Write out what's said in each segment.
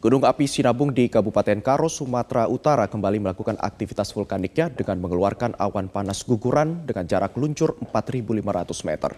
Gunung api Sinabung di Kabupaten Karo, Sumatera Utara kembali melakukan aktivitas vulkaniknya dengan mengeluarkan awan panas guguran dengan jarak luncur 4.500 meter.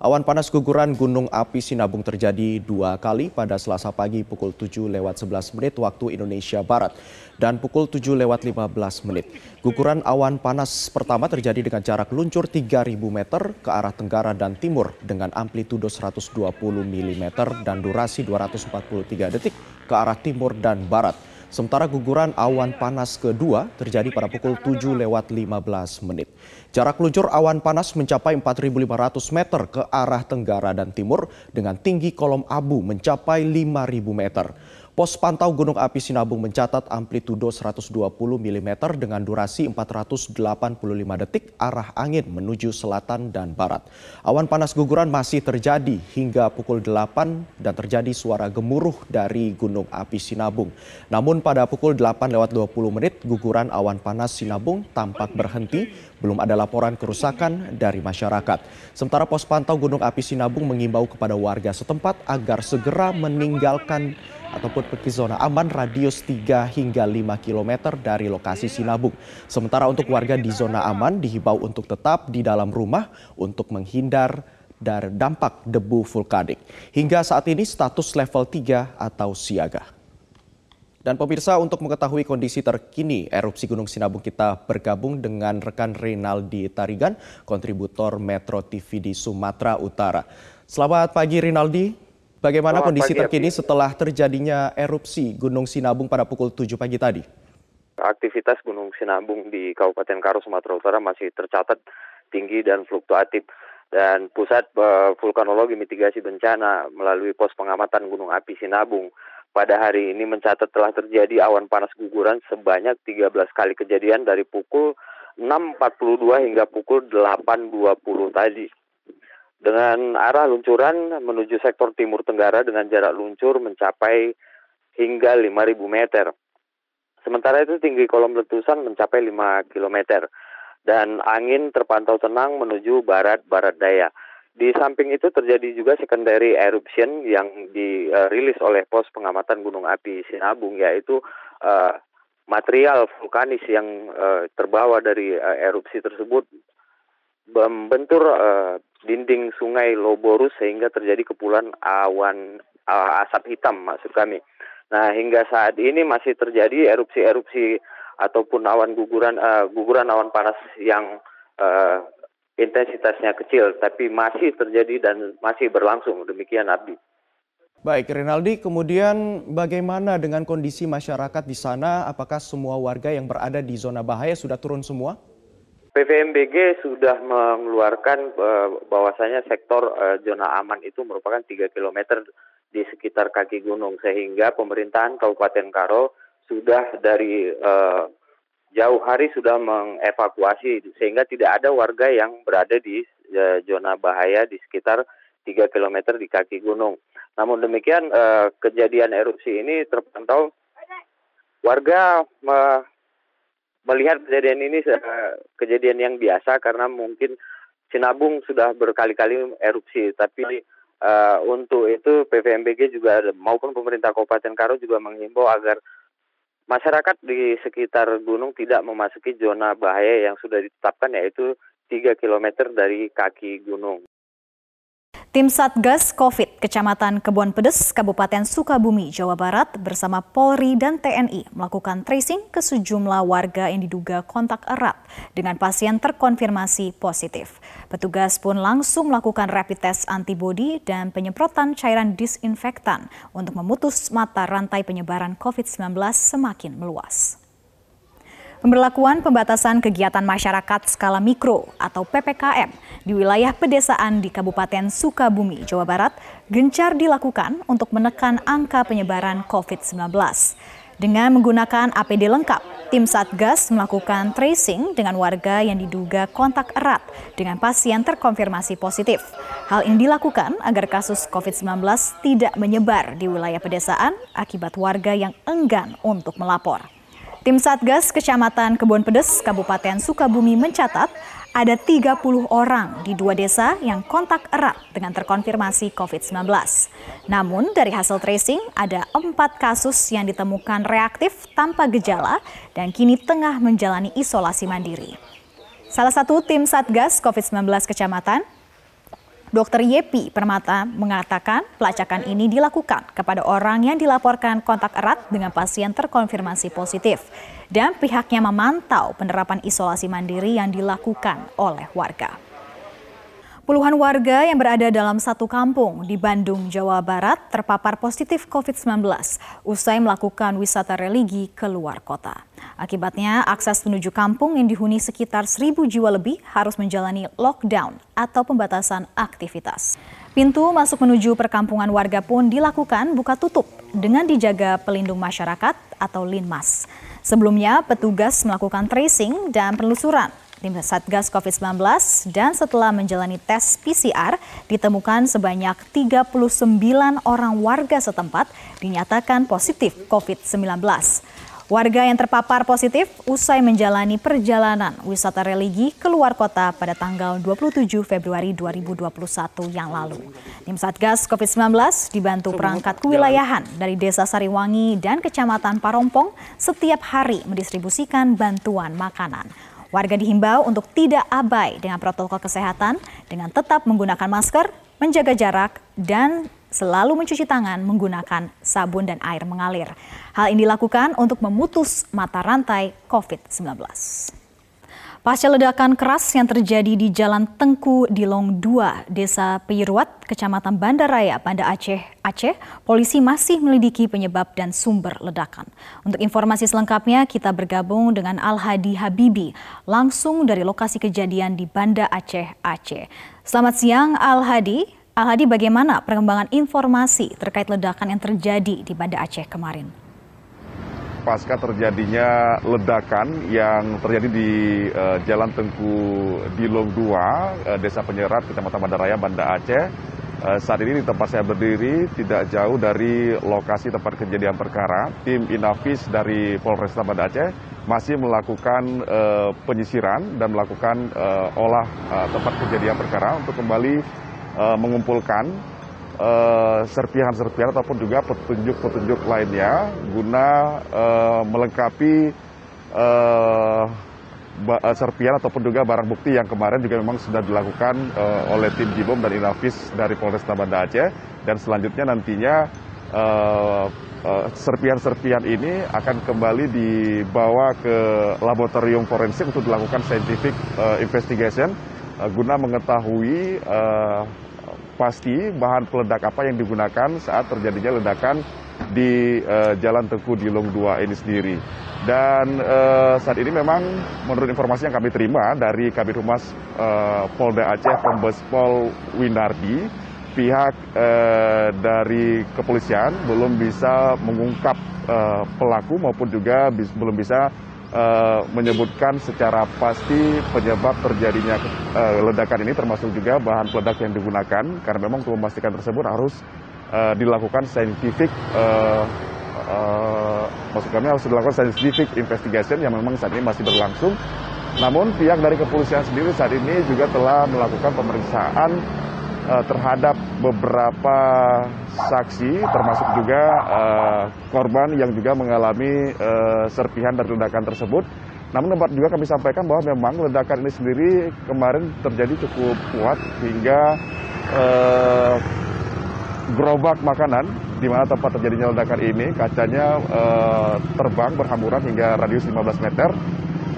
Awan panas guguran Gunung Api Sinabung terjadi dua kali pada Selasa pagi pukul 7 lewat 11 menit waktu Indonesia Barat dan pukul 7 lewat 15 menit. Guguran awan panas pertama terjadi dengan jarak luncur 3.000 meter ke arah tenggara dan timur dengan amplitudo 120 mm dan durasi 243 detik ke arah timur dan barat. Sementara guguran awan panas kedua terjadi pada pukul 7 lewat 15 menit. Jarak luncur awan panas mencapai 4.500 meter ke arah tenggara dan timur dengan tinggi kolom abu mencapai 5.000 meter. Pos pantau Gunung Api Sinabung mencatat amplitudo 120 mm dengan durasi 485 detik arah angin menuju selatan dan barat. Awan panas guguran masih terjadi hingga pukul 8 dan terjadi suara gemuruh dari Gunung Api Sinabung. Namun pada pukul 8 lewat 20 menit guguran awan panas Sinabung tampak berhenti, belum ada laporan kerusakan dari masyarakat. Sementara pos pantau Gunung Api Sinabung mengimbau kepada warga setempat agar segera meninggalkan ataupun pergi zona aman radius 3 hingga 5 km dari lokasi Sinabung. Sementara untuk warga di zona aman dihimbau untuk tetap di dalam rumah untuk menghindar dari dampak debu vulkanik. Hingga saat ini status level 3 atau siaga. Dan pemirsa untuk mengetahui kondisi terkini erupsi Gunung Sinabung kita bergabung dengan rekan Rinaldi Tarigan, kontributor Metro TV di Sumatera Utara. Selamat pagi Rinaldi. Bagaimana Selamat kondisi pagi, terkini setelah terjadinya erupsi Gunung Sinabung pada pukul 7 pagi tadi? Aktivitas Gunung Sinabung di Kabupaten Karo, Sumatera Utara masih tercatat tinggi dan fluktuatif. Dan Pusat uh, Vulkanologi Mitigasi Bencana melalui pos pengamatan Gunung Api Sinabung pada hari ini mencatat telah terjadi awan panas guguran sebanyak 13 kali kejadian dari pukul 6.42 hingga pukul 8.20 tadi dengan arah luncuran menuju sektor timur tenggara dengan jarak luncur mencapai hingga 5.000 meter. Sementara itu tinggi kolom letusan mencapai 5 km dan angin terpantau tenang menuju barat-barat daya. Di samping itu terjadi juga secondary eruption yang dirilis oleh pos pengamatan gunung api Sinabung yaitu uh, material vulkanis yang uh, terbawa dari uh, erupsi tersebut membentur uh, dinding sungai Loborus sehingga terjadi kepulan awan uh, asap hitam maksud kami. Nah hingga saat ini masih terjadi erupsi-erupsi ataupun awan guguran uh, guguran awan panas yang uh, intensitasnya kecil tapi masih terjadi dan masih berlangsung demikian Abdi. Baik, Rinaldi, kemudian bagaimana dengan kondisi masyarakat di sana? Apakah semua warga yang berada di zona bahaya sudah turun semua? pvmbg sudah mengeluarkan uh, bahwasanya sektor uh, zona aman itu merupakan 3 km di sekitar kaki gunung sehingga pemerintahan Kabupaten Karo sudah dari uh, jauh hari sudah mengevakuasi sehingga tidak ada warga yang berada di uh, zona bahaya di sekitar 3 km di kaki gunung. Namun demikian uh, kejadian erupsi ini terpantau warga melihat kejadian ini kejadian yang biasa karena mungkin Sinabung sudah berkali-kali erupsi, tapi uh, untuk itu PVMBG juga maupun pemerintah Kabupaten Karo juga menghimbau agar masyarakat di sekitar gunung tidak memasuki zona bahaya yang sudah ditetapkan yaitu 3 km dari kaki gunung. Tim Satgas COVID Kecamatan Kebon Pedes, Kabupaten Sukabumi, Jawa Barat bersama Polri dan TNI melakukan tracing ke sejumlah warga yang diduga kontak erat dengan pasien terkonfirmasi positif. Petugas pun langsung melakukan rapid test antibodi dan penyemprotan cairan disinfektan untuk memutus mata rantai penyebaran COVID-19 semakin meluas. Pemberlakuan pembatasan kegiatan masyarakat skala mikro atau PPKM di wilayah pedesaan di Kabupaten Sukabumi, Jawa Barat gencar dilakukan untuk menekan angka penyebaran COVID-19. Dengan menggunakan APD lengkap, tim Satgas melakukan tracing dengan warga yang diduga kontak erat dengan pasien terkonfirmasi positif. Hal ini dilakukan agar kasus COVID-19 tidak menyebar di wilayah pedesaan akibat warga yang enggan untuk melapor. Tim Satgas Kecamatan Kebon Pedes, Kabupaten Sukabumi mencatat ada 30 orang di dua desa yang kontak erat dengan terkonfirmasi COVID-19. Namun dari hasil tracing ada empat kasus yang ditemukan reaktif tanpa gejala dan kini tengah menjalani isolasi mandiri. Salah satu tim Satgas COVID-19 Kecamatan Dr. Yepi Permata mengatakan pelacakan ini dilakukan kepada orang yang dilaporkan kontak erat dengan pasien terkonfirmasi positif dan pihaknya memantau penerapan isolasi mandiri yang dilakukan oleh warga. Puluhan warga yang berada dalam satu kampung di Bandung, Jawa Barat terpapar positif COVID-19 usai melakukan wisata religi ke luar kota. Akibatnya, akses menuju kampung yang dihuni sekitar seribu jiwa lebih harus menjalani lockdown atau pembatasan aktivitas. Pintu masuk menuju perkampungan warga pun dilakukan buka tutup dengan dijaga pelindung masyarakat atau Linmas. Sebelumnya, petugas melakukan tracing dan penelusuran tim Satgas COVID-19 dan setelah menjalani tes PCR ditemukan sebanyak 39 orang warga setempat dinyatakan positif COVID-19. Warga yang terpapar positif usai menjalani perjalanan wisata religi ke luar kota pada tanggal 27 Februari 2021 yang lalu. Tim Satgas COVID-19 dibantu perangkat kewilayahan dari Desa Sariwangi dan Kecamatan Parompong setiap hari mendistribusikan bantuan makanan. Warga dihimbau untuk tidak abai dengan protokol kesehatan dengan tetap menggunakan masker, menjaga jarak, dan selalu mencuci tangan menggunakan sabun dan air mengalir. Hal ini dilakukan untuk memutus mata rantai COVID-19. Pasca ledakan keras yang terjadi di Jalan Tengku Dilong 2, Desa Peyirwat, Kecamatan Bandaraya, Banda Aceh, Aceh, polisi masih melidiki penyebab dan sumber ledakan. Untuk informasi selengkapnya, kita bergabung dengan Al-Hadi Habibi, langsung dari lokasi kejadian di Banda Aceh, Aceh. Selamat siang, Al-Hadi. Al-Hadi, bagaimana perkembangan informasi terkait ledakan yang terjadi di Banda Aceh kemarin? Pasca terjadinya ledakan yang terjadi di uh, Jalan Tengku Dilong 2, uh, Desa Penyerat, Kecamatan Bandaraya, Banda Aceh. Uh, saat ini di tempat saya berdiri tidak jauh dari lokasi tempat kejadian perkara, tim Inavis dari Polresta Banda Aceh masih melakukan uh, penyisiran dan melakukan uh, olah uh, tempat kejadian perkara untuk kembali uh, mengumpulkan uh, serpihan-serpihan ataupun juga petunjuk-petunjuk lainnya guna uh, melengkapi uh, serpihan ataupun juga barang bukti yang kemarin juga memang sudah dilakukan uh, oleh tim Jibom dan Inavis dari Polresta Banda Aceh. Dan selanjutnya nantinya uh, uh, ini akan kembali dibawa ke laboratorium forensik untuk dilakukan scientific uh, investigation uh, guna mengetahui uh, pasti bahan peledak apa yang digunakan saat terjadinya ledakan di uh, Jalan Tengku Dilong 2 ini sendiri. Dan uh, saat ini memang menurut informasi yang kami terima dari Kabit Humas uh, Polda Aceh Kombes Pol Winardi, pihak uh, dari kepolisian belum bisa mengungkap uh, pelaku maupun juga bis, belum bisa uh, menyebutkan secara pasti penyebab terjadinya uh, ledakan ini termasuk juga bahan peledak yang digunakan karena memang untuk memastikan tersebut harus uh, dilakukan scientific uh, maksud kami harus dilakukan scientific investigation yang memang saat ini masih berlangsung. Namun pihak dari kepolisian sendiri saat ini juga telah melakukan pemeriksaan uh, terhadap beberapa saksi termasuk juga uh, korban yang juga mengalami uh, serpihan dari ledakan tersebut. Namun dapat juga kami sampaikan bahwa memang ledakan ini sendiri kemarin terjadi cukup kuat hingga uh, gerobak makanan di mana tempat terjadinya ledakan ini kacanya uh, terbang berhamburan hingga radius 15 meter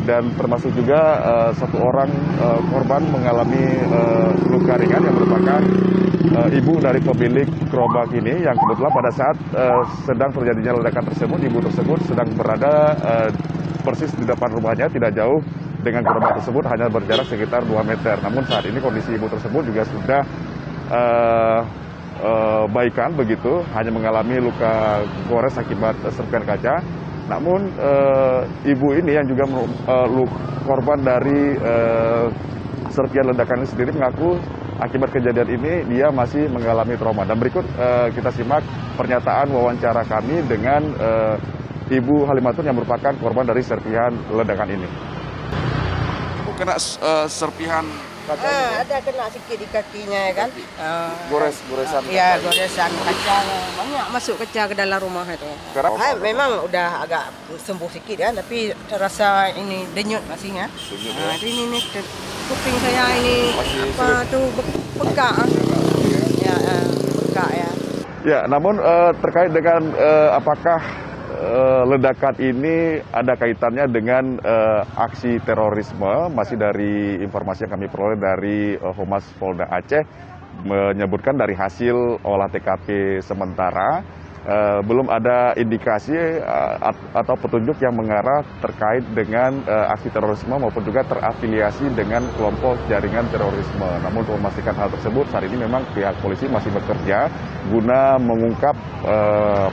dan termasuk juga uh, satu orang uh, korban mengalami uh, luka ringan yang merupakan uh, ibu dari pemilik gerobak ini yang kebetulan pada saat uh, sedang terjadinya ledakan tersebut ibu tersebut sedang berada uh, persis di depan rumahnya tidak jauh dengan gerobak tersebut hanya berjarak sekitar 2 meter. Namun saat ini kondisi ibu tersebut juga sudah uh, uh, baikan begitu, hanya mengalami luka gores akibat serpihan kaca namun uh, ibu ini yang juga uh, korban dari uh, serpian ledakan ini sendiri mengaku akibat kejadian ini dia masih mengalami trauma. Dan berikut uh, kita simak pernyataan wawancara kami dengan uh, Ibu Halimatun yang merupakan korban dari serpihan ledakan ini. Ibu kena uh, serpihan kaca? Ah, ada kena sikit di kakinya ya kan. Uh, Gores, goresan Ya, kaca. goresan kaca. Banyak masuk kaca ke dalam rumah itu. Sekarang Ah, memang udah agak sembuh sikit ya, tapi terasa ini denyut masihnya. Denyut, Ah, ya. ini nih te- kuping saya ini Masih apa tuh be- bekak. ah. Ya, bekak ya. Ya, namun eh, terkait dengan eh, apakah eh, ledakan ini ada kaitannya dengan eh, aksi terorisme, masih dari informasi yang kami peroleh dari eh, Humas Polda Aceh menyebutkan dari hasil olah TKP sementara eh, belum ada indikasi at- atau petunjuk yang mengarah terkait dengan eh, aksi terorisme maupun juga terafiliasi dengan kelompok jaringan terorisme. Namun untuk memastikan hal tersebut saat ini memang pihak polisi masih bekerja guna mengungkap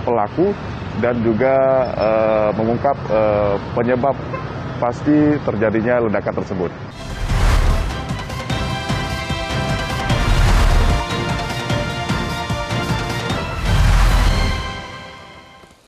pelaku dan juga mengungkap penyebab pasti terjadinya ledakan tersebut.